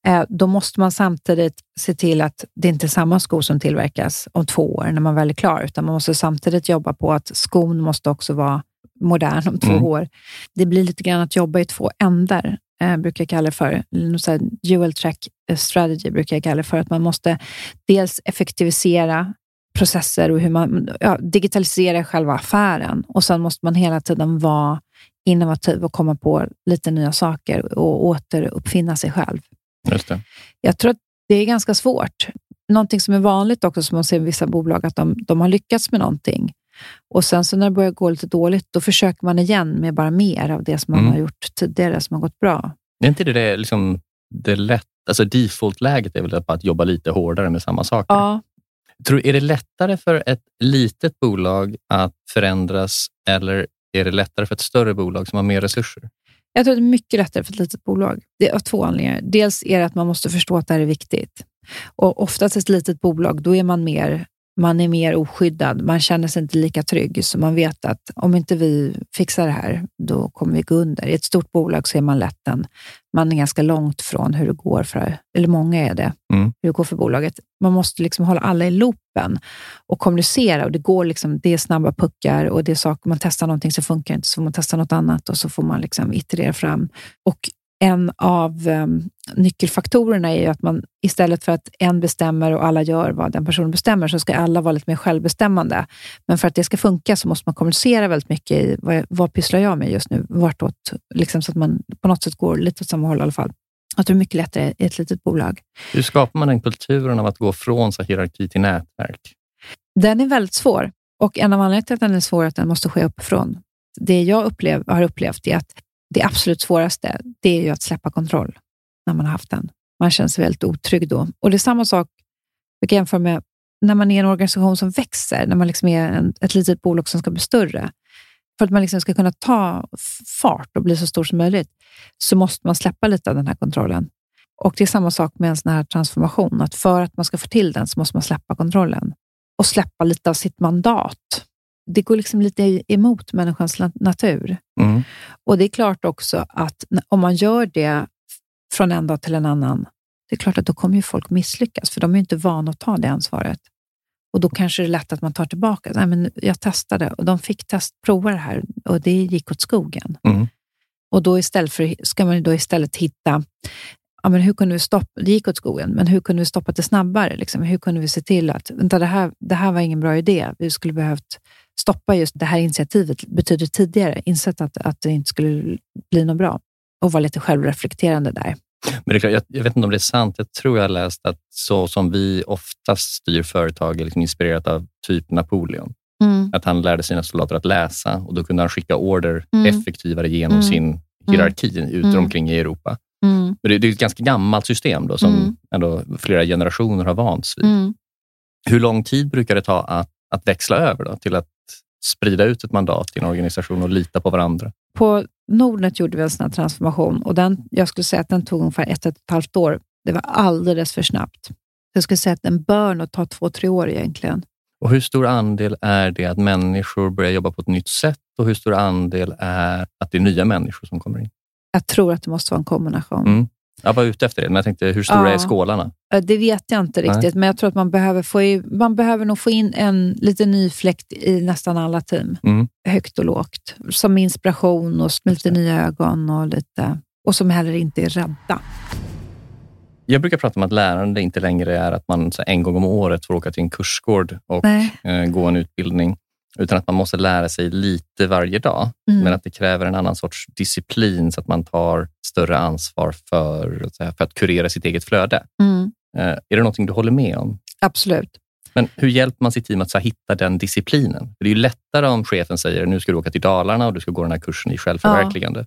Eh, då måste man samtidigt se till att det inte är samma skor som tillverkas om två år när man väl är klar, utan man måste samtidigt jobba på att skon måste också vara modern om två mm. år. Det blir lite grann att jobba i två ändar, eh, brukar jag kalla det för. Så dual track eh, strategy brukar jag kalla det för. Att man måste dels effektivisera processer och hur man ja, digitaliserar själva affären och sen måste man hela tiden vara innovativ och komma på lite nya saker och återuppfinna sig själv. Just det. Jag tror att det är ganska svårt. Någonting som är vanligt också, som man ser i vissa bolag, att de, de har lyckats med någonting och sen så när det börjar gå lite dåligt, då försöker man igen med bara mer av det som man mm. har gjort tidigare, som har gått bra. Är inte det, det, liksom, det lätt, alltså default-läget är väl att jobba lite hårdare med samma saker? Ja. Tror, är det lättare för ett litet bolag att förändras eller är det lättare för ett större bolag som har mer resurser? Jag tror det är mycket lättare för ett litet bolag. Det är av två anledningar. Dels är det att man måste förstå att det här är viktigt. Och oftast ett litet bolag, då är man mer man är mer oskyddad. Man känner sig inte lika trygg, så man vet att om inte vi fixar det här, då kommer vi gå under. I ett stort bolag så är man lätt en, man är ganska långt från hur det går för, eller många är det, mm. hur det går för bolaget. Man måste liksom hålla alla i loopen och kommunicera och det går liksom, det är snabba puckar och det är saker, man testar någonting så funkar inte, så får man testa något annat och så får man liksom iterera fram. Och en av um, nyckelfaktorerna är ju att man istället för att en bestämmer och alla gör vad den personen bestämmer, så ska alla vara lite mer självbestämmande. Men för att det ska funka så måste man kommunicera väldigt mycket i vad, vad pysslar jag med just nu? Vartåt, liksom så att man på något sätt går lite åt samma håll i alla fall. Tror det är mycket lättare i ett litet bolag. Hur skapar man den kulturen av att gå från så hierarki till nätverk? Den är väldigt svår och en av anledningarna till att den är svår är att den måste ske uppifrån. Det jag upplev, har upplevt är att det absolut svåraste, det är ju att släppa kontroll när man har haft den. Man känner sig väldigt otrygg då. Och det är samma sak, jag kan jämföra med när man är en organisation som växer, när man liksom är en, ett litet bolag som ska bli större. För att man liksom ska kunna ta fart och bli så stor som möjligt, så måste man släppa lite av den här kontrollen. Och Det är samma sak med en sån här transformation, att för att man ska få till den så måste man släppa kontrollen och släppa lite av sitt mandat det går liksom lite emot människans natur. Mm. Och det är klart också att om man gör det från en dag till en annan, det är klart att då kommer ju folk misslyckas, för de är inte vana att ta det ansvaret. Och då kanske det är lätt att man tar tillbaka. Nej, men jag testade och de fick test, prova det här och det gick åt skogen. Mm. Och då istället för, ska man då istället hitta ja, men hur kunde vi stoppa, det gick åt skogen, men hur kunde vi stoppa det snabbare? Liksom? Hur kunde vi se till att vänta, det, här, det här var ingen bra idé. Vi skulle behövt stoppa just det här initiativet betyder tidigare, insett att, att det inte skulle bli något bra och vara lite självreflekterande där. Men det är klart, jag, jag, vet inte om det är sant. Jag tror jag har läst att så som vi oftast styr företag är liksom inspirerat av typ Napoleon. Mm. Att han lärde sina soldater att läsa och då kunde han skicka order mm. effektivare genom mm. sin hierarki mm. ut mm. omkring i Europa. Mm. Det, det, är ett ganska gammalt system då, som mm. ändå flera generationer har vants vid. Mm. Hur lång tid brukar det ta att, att växla över då, till att sprida ut ett mandat i en organisation och lita på varandra? På Nordnet gjorde vi en sån transformation och den, jag skulle säga att den tog ungefär ett, ett och ett halvt år. Det var alldeles för snabbt. Jag skulle säga att den bör nog ta två, tre år egentligen. Och Hur stor andel är det att människor börjar jobba på ett nytt sätt och hur stor andel är att det är nya människor som kommer in? Jag tror att det måste vara en kombination. Mm. Jag var ute efter det, men jag tänkte, hur stora ja, är skålarna? Det vet jag inte riktigt, Nej. men jag tror att man behöver, få i, man behöver nog få in en lite ny fläkt i nästan alla team. Mm. Högt och lågt. Som inspiration och med lite nya ögon och, lite, och som heller inte är rädda. Jag brukar prata om att lärande inte längre är att man en gång om året får åka till en kursgård och eh, gå en utbildning utan att man måste lära sig lite varje dag. Mm. Men att det kräver en annan sorts disciplin så att man tar större ansvar för, för att kurera sitt eget flöde. Mm. Eh, är det någonting du håller med om? Absolut. Men hur hjälper man sitt team att så hitta den disciplinen? det är ju lättare om chefen säger nu ska du åka till Dalarna och du ska gå den här kursen i självförverkligande. Ja.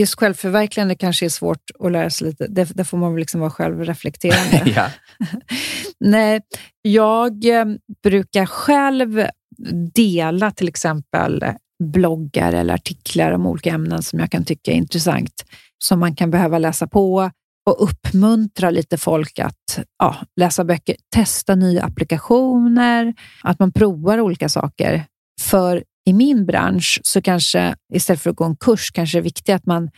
Just självförverkligande kanske är svårt att lära sig lite. Där, där får man väl liksom vara självreflekterande. ja. Nej, jag eh, brukar själv dela till exempel bloggar eller artiklar om olika ämnen som jag kan tycka är intressant, som man kan behöva läsa på och uppmuntra lite folk att ja, läsa böcker, testa nya applikationer, att man provar olika saker. För i min bransch så kanske istället för att gå en kurs kanske det är viktigt att man,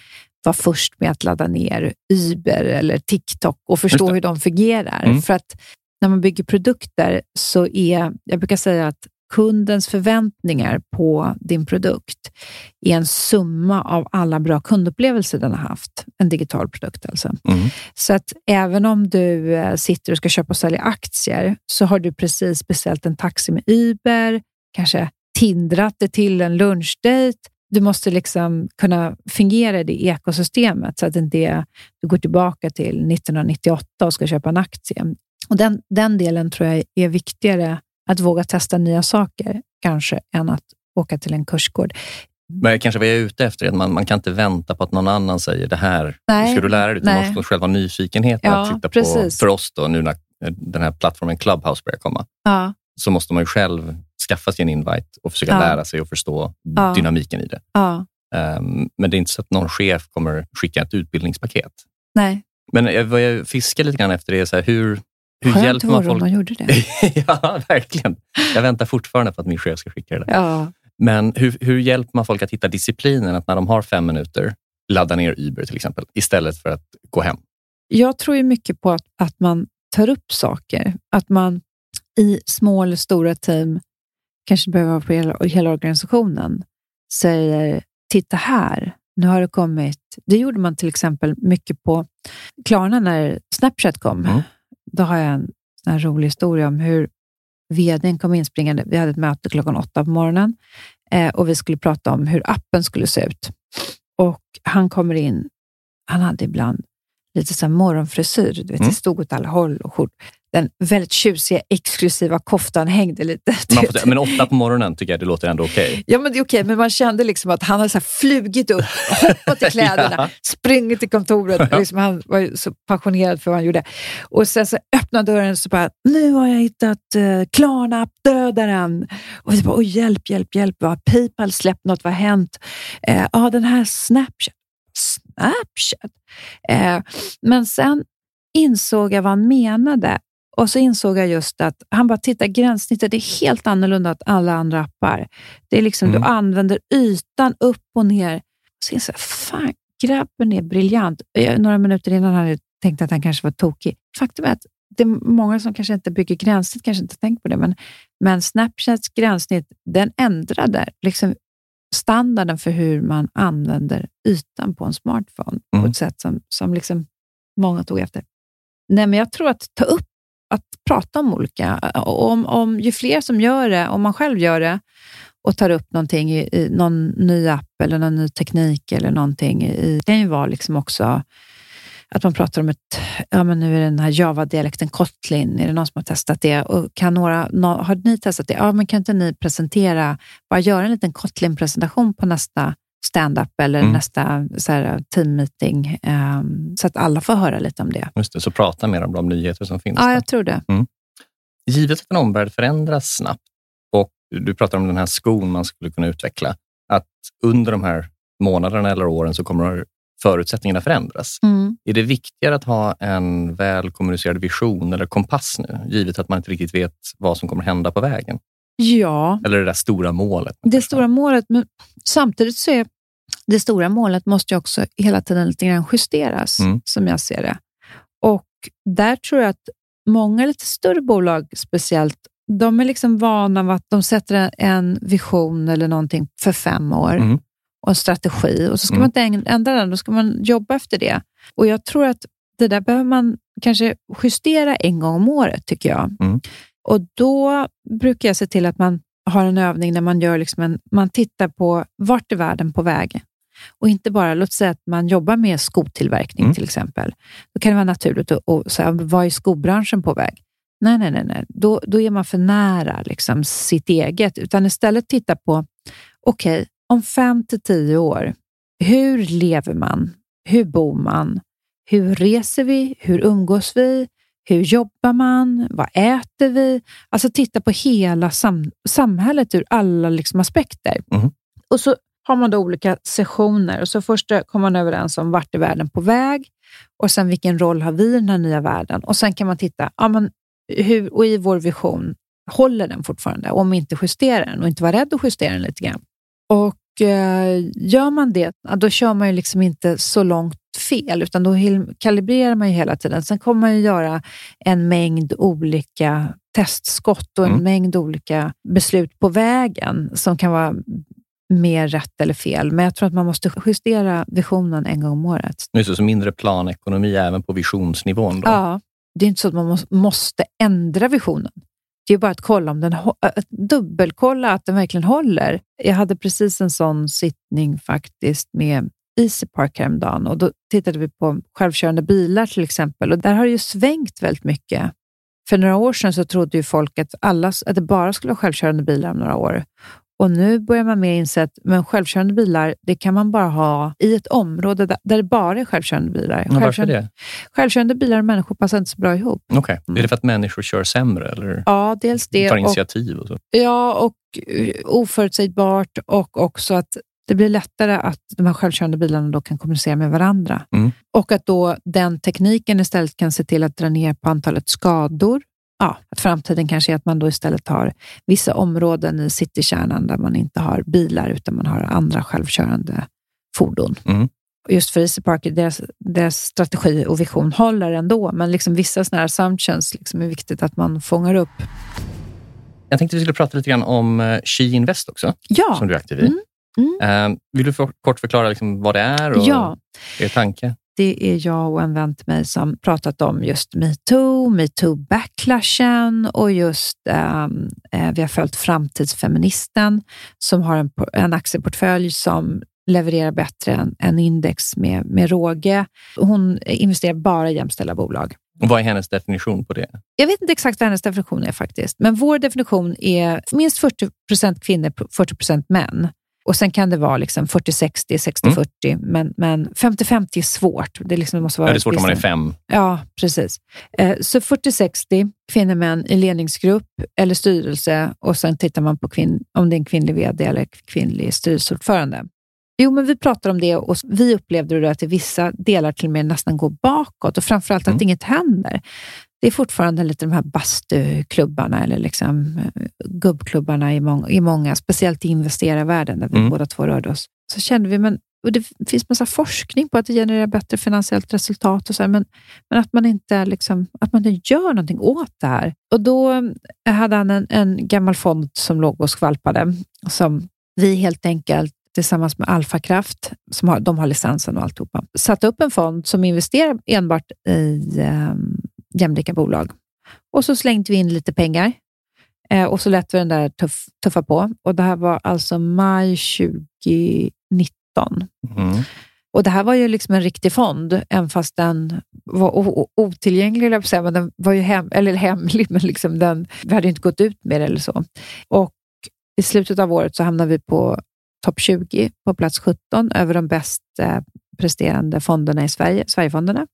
vara först med att ladda ner Uber eller TikTok och förstå hur de fungerar. Mm. För att när man bygger produkter så är, jag brukar säga att kundens förväntningar på din produkt är en summa av alla bra kundupplevelser den har haft. En digital produkt alltså. Mm. Så att även om du eh, sitter och ska köpa och sälja aktier så har du precis beställt en taxi med Uber, kanske tindrat det till en lunchdate. Du måste liksom kunna fungera i det ekosystemet så att inte du går tillbaka till 1998 och ska köpa en aktie. Och den, den delen tror jag är viktigare att våga testa nya saker kanske än att åka till en kursgård. Men kanske vad jag är ute efter är att man, man kan inte vänta på att någon annan säger det här Nej, ska du lära dig. Man måste själv ha nyfikenheten Ja, att titta på. precis. För oss då, nu när den här plattformen Clubhouse börjar komma, Ja, så måste man ju själv skaffa sig en invite och försöka Ja. lära sig och förstå dynamiken i det. Ehm, men det är inte så att någon chef kommer skicka ett utbildningspaket. nej. Men vad jag fiskar lite grann efter är så här, hur, hur Skönt hjälper man folk? man gjorde det. ja, verkligen. Jag väntar fortfarande på att min chef ska skicka det där. Ja. Men hur, hur hjälper man folk att hitta disciplinen att när de har fem minuter ladda ner Uber till exempel, istället för att gå hem? Jag tror ju mycket på att, att man tar upp saker. Att man i små eller stora team, kanske behöver vara på hela, hela organisationen, säger titta här, nu har det kommit. Det gjorde man till exempel mycket på Klarna när Snapchat kom. Mm. Då har jag en här rolig historia om hur vdn kom inspringande. Vi hade ett möte klockan åtta på morgonen eh, och vi skulle prata om hur appen skulle se ut. Och han kommer in, han hade ibland lite så morgonfrisyr. Du vet, Mm. Det stod åt alla håll och skjort. Den väldigt tjusiga, exklusiva koftan hängde lite. får, men åtta på morgonen tycker jag det låter ändå okej. Ja, men det är okej, men man kände liksom att han hade så flugit upp, hoppat i kläderna, Ja. sprungit till kontoret. Liksom han var så passionerad för vad han gjorde. Och sen så öppnade dörren och så bara, nu har jag hittat uh, Klarna-dödaren. Och vi bara, oj, hjälp, hjälp, hjälp. Vad har Paypal släppt något? Vad har hänt? Eh, Ja, den här Snapchat. Snapchat? Eh, men sen insåg jag vad han menade. Och så insåg jag just att han bara, titta gränssnittet är helt annorlunda än alla andra appar. Det är liksom, Mm. Du använder ytan upp och ner. Så insåg jag, fan, grabben är briljant. Jag- Några minuter innan hade jag tänkt att han kanske var tokig. Faktum är att det är många som kanske inte bygger gränssnitt, kanske inte tänkt på det, men, men Snapchats gränssnitt, den ändrade liksom standarden för hur man använder ytan på en smartphone på Mm. ett sätt som, som liksom många tog efter. Nej, men jag tror att ta upp, att prata om olika, om, om ju fler som gör det, om man själv gör det och tar upp någonting i, i någon ny app eller någon ny teknik eller någonting. I, det kan ju vara liksom också att man pratar om ett, ja men nu är det den här Java-dialekten Kotlin, är det någon som har testat det? Och kan några, har ni testat det? Ja, men kan inte ni presentera, bara göra en liten Kotlin-presentation på nästa stand-up eller Mm. nästa så här, team-meeting, ehm, så att alla får höra lite om det. Just det, så prata mer om de nyheter som finns. Ja, där. jag tror det. Givet att en omvärld förändras snabbt och du pratar om den här skon man skulle kunna utveckla, att under de här månaderna eller åren så kommer förutsättningarna förändras. Mm. Är det viktigare att ha en väl kommunicerad vision eller kompass nu, givet att man inte riktigt vet vad som kommer hända på vägen? Ja, Eller det där stora målet? det stora målet, men samtidigt så är det stora målet måste ju också hela tiden lite grann justeras, Mm. som jag ser det. Och där tror jag att många lite större bolag speciellt, de är liksom vana vid att de sätter en- vision eller någonting för fem år Mm. och en strategi och så ska Mm. man inte ändra den, då ska man jobba efter det. Och jag tror att det där behöver man kanske justera en gång om året, tycker jag. Mm. Och då brukar jag se till att man har en övning där man gör liksom en, man tittar på vart är världen på väg? Och inte bara, låt säga att man jobbar med skotillverkning Mm. till exempel. Då kan det vara naturligt att säga, vad är skobranschen på väg? Nej, nej, nej. nej. Då, då är man för nära liksom, sitt eget, utan istället titta på, okej, om fem till tio år, hur lever man? Hur bor man? Hur reser vi? Hur umgås vi? Hur jobbar man? Vad äter vi? Alltså titta på hela sam samhället ur alla liksom, aspekter. Mhm. Och så har man då olika sessioner och så först kommer man överens om vart är världen på väg och sen vilken roll har vi i den här nya världen? Och sen kan man titta, ja, men hur, och i vår vision, håller den fortfarande? Om inte justera den och inte vara rädd att justera den lite grann. Och eh, gör man det, då kör man ju liksom inte så långt fel, utan då kalibrerar man ju hela tiden. Sen kommer man ju göra en mängd olika testskott och en mm. mängd olika beslut på vägen som kan vara mer rätt eller fel. Men jag tror att man måste justera visionen en gång om året. Just så mindre planekonomi även på visionsnivån? Då. Ja, det är inte så att man måste ändra visionen. Det är bara att kolla om den att dubbelkolla att den verkligen håller. Jag hade precis en sån sittning faktiskt med Easy Park häromdagen och då tittade vi på självkörande bilar till exempel och där har det ju svängt väldigt mycket. För några år sedan så trodde ju folk att, alla, att det bara skulle vara självkörande bilar om några år. Och nu börjar man mer inse att men självkörande bilar, det kan man bara ha i ett område där, där det bara är självkörande bilar. Ja, varför det? Självkörande bilar och människor passar inte så bra ihop. Okej. Okay. Mm. Är det för att människor kör sämre? Eller ja, dels det. Tar initiativ och, och så? Ja, och uh, oförutsägbart och också att det blir lättare att de här självkörande bilarna då kan kommunicera med varandra. Mm. Och att då den tekniken istället kan se till att dra ner på antalet skador ja, att framtiden kanske är att man då istället har vissa områden i citykärnan där man inte har bilar utan man har andra självkörande fordon. Mm. Just för Easy Park, deras, deras strategi och vision håller ändå, men liksom vissa sådana här assumptions liksom är viktigt att man fångar upp. Jag tänkte vi skulle prata lite grann om eh, She Invest också, ja. som du är aktiv i. Mm. Mm. Uh, vill du för, kort förklara liksom vad det är och ja. er tanke? det är jag och en vän till mig som pratat om just metoo, metoo-backlashen och just um, vi har följt Framtidsfeministen som har en, en aktieportfölj som levererar bättre än, än index med, med råge. Hon investerar bara i jämställda bolag. Och vad är hennes definition på det? Jag vet inte exakt vad hennes definition är faktiskt, men vår definition är minst 40 procent kvinnor, 40 procent män. Och Sen kan det vara liksom 40-60, 60-40, mm. men, men 50-50 är svårt. Det, liksom, måste vara ja, det är svårt om man är fem. Ja, precis. Eh, så 40-60 kvinnor män i ledningsgrupp eller styrelse och sen tittar man på kvinn, om det är en kvinnlig vd eller kvinnlig styrelseordförande. Jo, men vi pratar om det och vi upplevde det att i vissa delar till och med nästan går bakåt och framförallt att mm. inget händer det är fortfarande lite de här bastuklubbarna eller liksom eh, gubbklubbarna i många, i många, speciellt i investerarvärlden där vi mm. båda två rörde oss. Så kände vi, men och det finns massa forskning på att det genererar bättre finansiellt resultat, och så här, men, men att man inte liksom, att man inte gör någonting åt det här. Och Då eh, hade han en, en gammal fond som låg och skvalpade, som vi helt enkelt tillsammans med Alfakraft, som har, de har licensen och alltihopa, satte upp en fond som investerar enbart i um, jämlika bolag. Och så slängde vi in lite pengar eh, och så lät vi den där tuff, tuffa på. Och Det här var alltså maj 2019. Mm. Och Det här var ju liksom en riktig fond, även fast den var otillgänglig, men den var ju hem, eller hemlig, men liksom den, vi hade inte gått ut med det eller så. Och I slutet av året så hamnade vi på topp 20, på plats 17, över de bäst eh, presterande fonderna i Sverige, Sverigefonderna.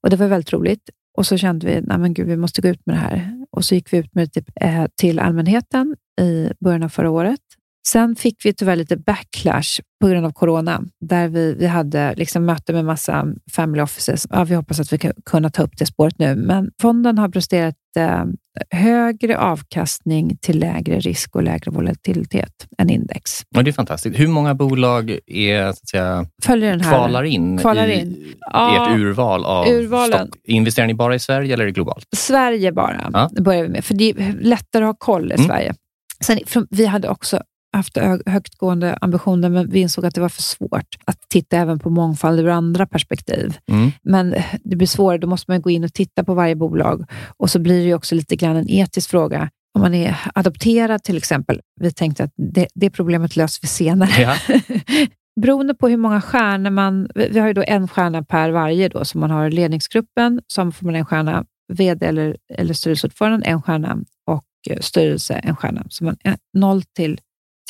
Och det var väldigt roligt. Och så kände vi, nej men gud, vi måste gå ut med det här. Och så gick vi ut med det eh, till allmänheten i början av förra året. Sen fick vi tyvärr lite backlash på grund av corona, där vi, vi hade liksom möte med massa family offices. Ja, vi hoppas att vi kan kunna ta upp det spåret nu, men fonden har presterat eh, högre avkastning till lägre risk och lägre volatilitet än index. Ja, det är fantastiskt. Hur många bolag är, så att säga, Följer den här, kvalar in kvalar in. i ja, ert urval av urvalen. stock? Investerar ni bara i Sverige eller är det globalt? Sverige bara, ja. börjar vi med. För det är lättare att ha koll i mm. Sverige. Sen, vi hade också haft högtgående ambitioner, men vi insåg att det var för svårt att titta även på mångfald ur andra perspektiv. Mm. Men det blir svårare, då måste man gå in och titta på varje bolag och så blir det också lite grann en etisk fråga. Om man är adopterad till exempel, vi tänkte att det, det problemet löser vi senare. Ja. Beroende på hur många stjärnor man... Vi har ju då en stjärna per varje, då, så man har ledningsgruppen, som får man en stjärna, VD eller, eller styrelseordförande en stjärna och styrelse en stjärna. Så man är noll till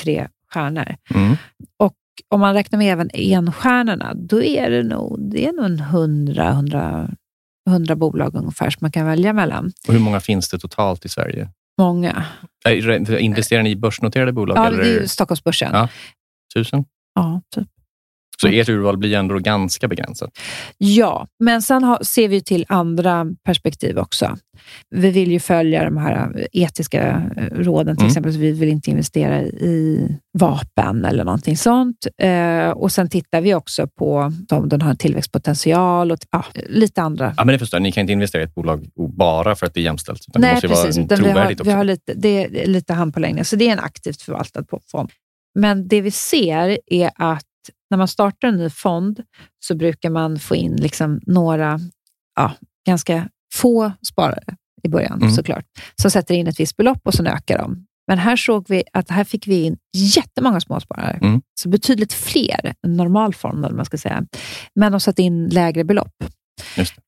tre stjärnor. Mm. Och om man räknar med även enstjärnorna, då är det nog, det är nog en 100, 100, 100 bolag ungefär som man kan välja mellan. Och hur många finns det totalt i Sverige? Många. Investerar ni i börsnoterade bolag? Ja, eller? det är Stockholmsbörsen. Ja. Tusen? Ja, typ. Så ert urval blir ändå ganska begränsat? Ja, men sen har, ser vi till andra perspektiv också. Vi vill ju följa de här etiska eh, råden, till mm. exempel. Så vi vill inte investera i vapen eller någonting sånt. Eh, och Sen tittar vi också på om den har tillväxtpotential och ja, lite andra. Ja, men det förstår jag. Ni kan inte investera i ett bolag bara för att det är jämställt. Utan Nej, det måste precis. vara vi har, också. Vi har lite, det är lite handpåläggning, så det är en aktivt förvaltad fond. Men det vi ser är att när man startar en ny fond så brukar man få in liksom några, ja, ganska få sparare i början mm. såklart, som sätter in ett visst belopp och sen ökar de. Men här såg vi att här fick vi in jättemånga småsparare, mm. så betydligt fler än normal fond, eller man ska säga. Men de satte in lägre belopp.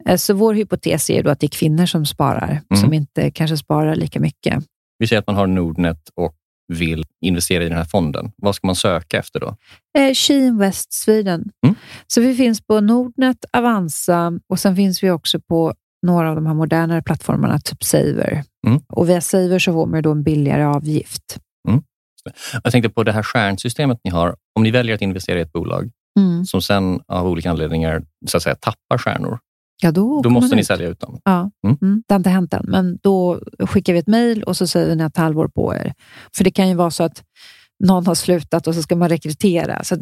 Eh, så vår hypotes är då att det är kvinnor som sparar, mm. som inte kanske sparar lika mycket. Vi säger att man har Nordnet och vill investera i den här fonden, vad ska man söka efter då? Eh, She Invest Sweden. Mm. Så vi finns på Nordnet, Avanza och sen finns vi också på några av de här modernare plattformarna, typ Saver. Mm. Och via Saver så får man då en billigare avgift. Mm. Jag tänkte på det här stjärnsystemet ni har. Om ni väljer att investera i ett bolag mm. som sen av olika anledningar så att säga, tappar stjärnor, Ja, då, då måste ni ut. sälja ut dem? Ja, mm. Mm. det har inte hänt än, men då skickar vi ett mejl och så säger att ni har ett halvår på er. För det kan ju vara så att någon har slutat och så ska man rekrytera. Så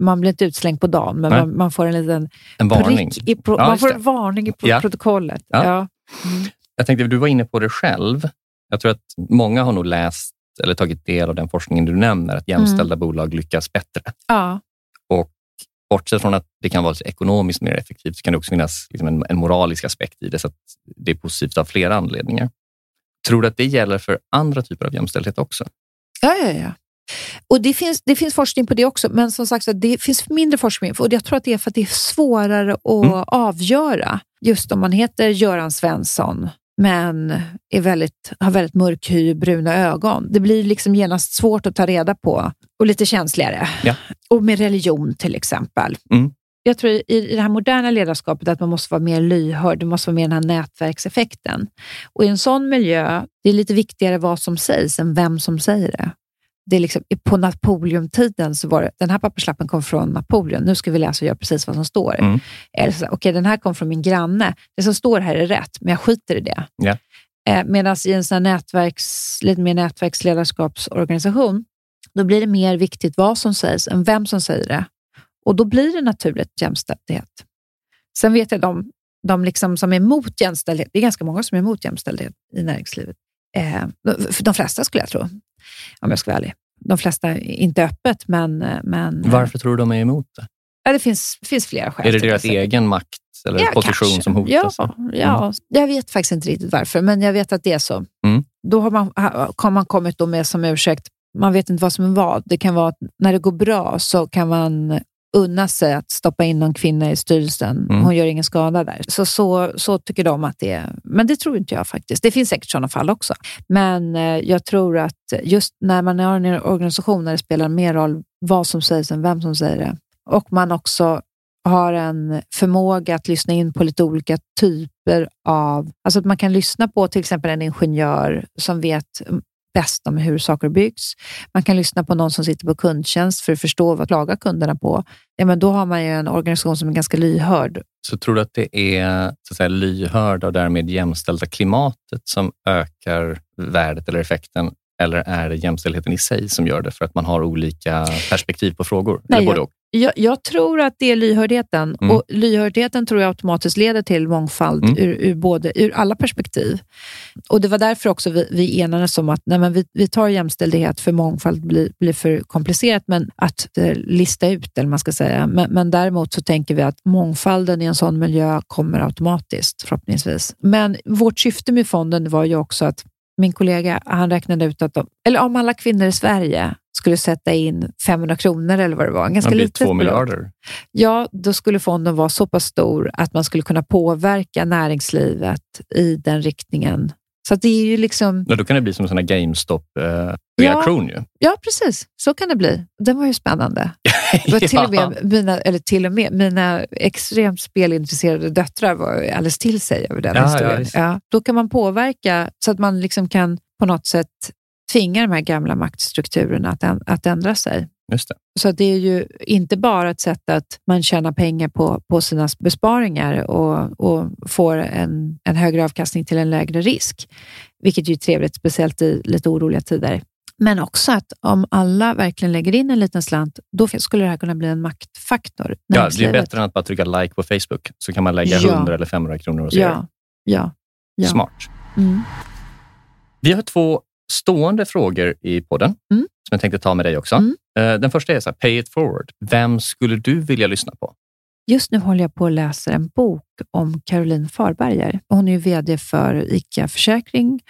man blir inte utslängd på dagen, men man, man, får en liten en varning. I pro, ja, man får en varning i pro ja. protokollet. Ja. ja. Mm. Jag tänkte, du var inne på det själv. Jag tror att många har nog läst eller tagit del av den forskningen du nämner, att jämställda mm. bolag lyckas bättre. Ja. Bortsett från att det kan vara ekonomiskt mer effektivt, så kan det också finnas liksom en, en, moralisk aspekt i det, så att det är positivt av flera anledningar. Tror du att det gäller för andra typer av jämställdhet också? Ja, ja, ja. Och det finns, det finns forskning på det också, men som sagt det finns mindre forskning. Och jag tror att det är för att det är svårare att mm. avgöra. Just om man heter Göran Svensson men är väldigt, har väldigt mörk hy, bruna ögon. Det blir liksom genast svårt att ta reda på och lite känsligare. Ja. Och med religion till exempel. Mm. Jag tror i, i det här moderna ledarskapet att man måste vara mer lyhörd, det måste vara mer den här nätverkseffekten. Och i en sån miljö, det är lite viktigare vad som sägs än vem som säger det det är liksom, på Napoleontiden så var det, den här papperslappen kom från Napoleon, nu ska vi läsa och göra precis vad som står. Mm. Eller så, okay, den här kom från min granne, det som står här är rätt, men jag skiter i det. Yeah. Eh, Medan i en sån nätverks, lite mer nätverksledarskapsorganisation, då blir det mer viktigt vad som sägs än vem som säger det. Och då blir det naturligt jämställdhet. Sen vet jag de, de liksom som är emot jämställdhet, det är ganska många som är emot jämställdhet i näringslivet. Eh, de flesta skulle jag tro, om jag ska vara ärlig. De flesta, inte öppet, men... men Varför tror du de är emot det? Ja, det finns, finns flera skäl. Är det deras egen makt eller ja, position kanske. som hotas? Ja, ja mm. jag vet faktiskt inte riktigt varför, men jag vet att det är så. Mm. Då har man, har man kommit då med som ursäkt, man vet inte vad som är vad. Det kan vara att när det går bra så kan man unna sig att stoppa in någon kvinna i styrelsen. Mm. Hon gör ingen skada där. Så, så, så tycker de att det är. Men det tror inte jag faktiskt. Det finns säkert sådana fall också. Men eh, jag tror att just när man har en organisation där det spelar mer roll vad som sägs än vem som säger det och man också har en förmåga att lyssna in på lite olika typer av... Alltså att man kan lyssna på till exempel en ingenjör som vet bäst om hur saker byggs. Man kan lyssna på någon som sitter på kundtjänst för att förstå vad klagar kunderna på. Ja, men då har man ju en organisation som är ganska lyhörd. Så tror du att det är så att säga, lyhörda och därmed jämställda klimatet som ökar värdet eller effekten? Eller är det jämställdheten i sig som gör det för att man har olika perspektiv på frågor? Nej, och? Jag, jag, tror att det är lyhördheten mm. och lyhördheten tror jag automatiskt leder till mångfald mm. ur, ur, både, ur alla perspektiv. Och Det var därför också vi, vi enades om att nej, men vi, vi tar jämställdhet för mångfald blir, blir för komplicerat men att eh, lista ut, eller man ska säga. Men, men däremot så tänker vi att mångfalden i en sån miljö kommer automatiskt förhoppningsvis. Men vårt syfte med fonden var ju också att min kollega han räknade ut att de, eller om alla kvinnor i Sverige skulle sätta in 500 kronor eller vad det var. Ganska det blir två miljarder. Ja, då skulle fonden vara så pass stor att man skulle kunna påverka näringslivet i den riktningen så det är ju liksom... Ja, då kan det bli som en sån GameStop-reaktion. Ja, ja, precis. Så kan det bli. Den var ju spännande. Det var till och med mina, eller till och med, mina extremt spelintresserade döttrar var alldeles till sig över den ja, historien. Ja, ja, då kan man påverka så att man liksom kan på något sätt tvinga de här gamla maktstrukturerna att, att ändra sig. Just det. Så det är ju inte bara ett sätt att man tjänar pengar på, på sina besparingar och, och får en, en högre avkastning till en lägre risk, vilket är trevligt, speciellt i lite oroliga tider. Men också att om alla verkligen lägger in en liten slant, då skulle det här kunna bli en maktfaktor. Ja, det är bättre än att bara trycka like på Facebook, så kan man lägga ja. 100 eller 500 kronor hos ja. er. Ja. ja. Smart. Mm. Vi har två stående frågor i podden mm. som jag tänkte ta med dig också. Mm. Eh, den första är så här, Pay it forward. Vem skulle du vilja lyssna på? Just nu håller jag på att läsa en bok om Caroline Farberger. Hon är ju VD för ICA Försäkring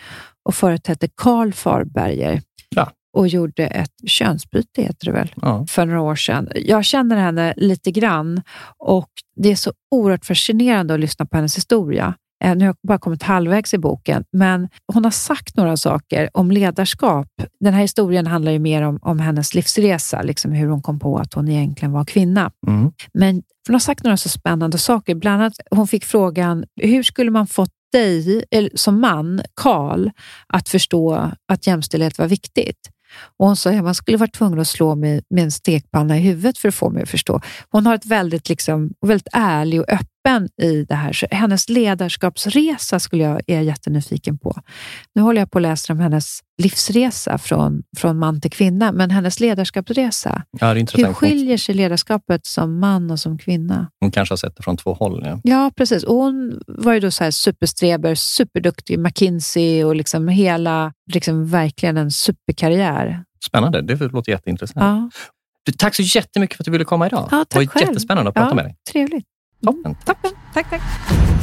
och förut hette Karl Farberger ja. och gjorde ett könsbyte, heter det väl, ja. för några år sedan. Jag känner henne lite grann och det är så oerhört fascinerande att lyssna på hennes historia. Eh, nu har jag bara kommit halvvägs i boken, men hon har sagt några saker om ledarskap. Den här historien handlar ju mer om, om hennes livsresa, liksom hur hon kom på att hon egentligen var kvinna. Mm. Men hon har sagt några så spännande saker. Bland annat, hon fick frågan, hur skulle man fått dig eller, som man, Karl, att förstå att jämställdhet var viktigt? Och hon sa att man skulle vara tvungen att slå mig med en stekpanna i huvudet för att få mig att förstå. Hon har ett väldigt, liksom, väldigt ärlig och öppen i det här. Så hennes ledarskapsresa skulle jag, är jag jättenyfiken på. Nu håller jag på att läsa om hennes livsresa från, från man till kvinna, men hennes ledarskapsresa. Ja, Hur skiljer sig ledarskapet som man och som kvinna? Hon kanske har sett det från två håll. Ja, ja precis. Och hon var ju då så här superstreber, superduktig, McKinsey och liksom hela, liksom verkligen en superkarriär. Spännande. Det låter jätteintressant. Ja. Tack så jättemycket för att du ville komma idag. Ja, tack det var själv. jättespännande att prata ja, med dig. Trevligt. Toppen. Toppen. Tack, tack.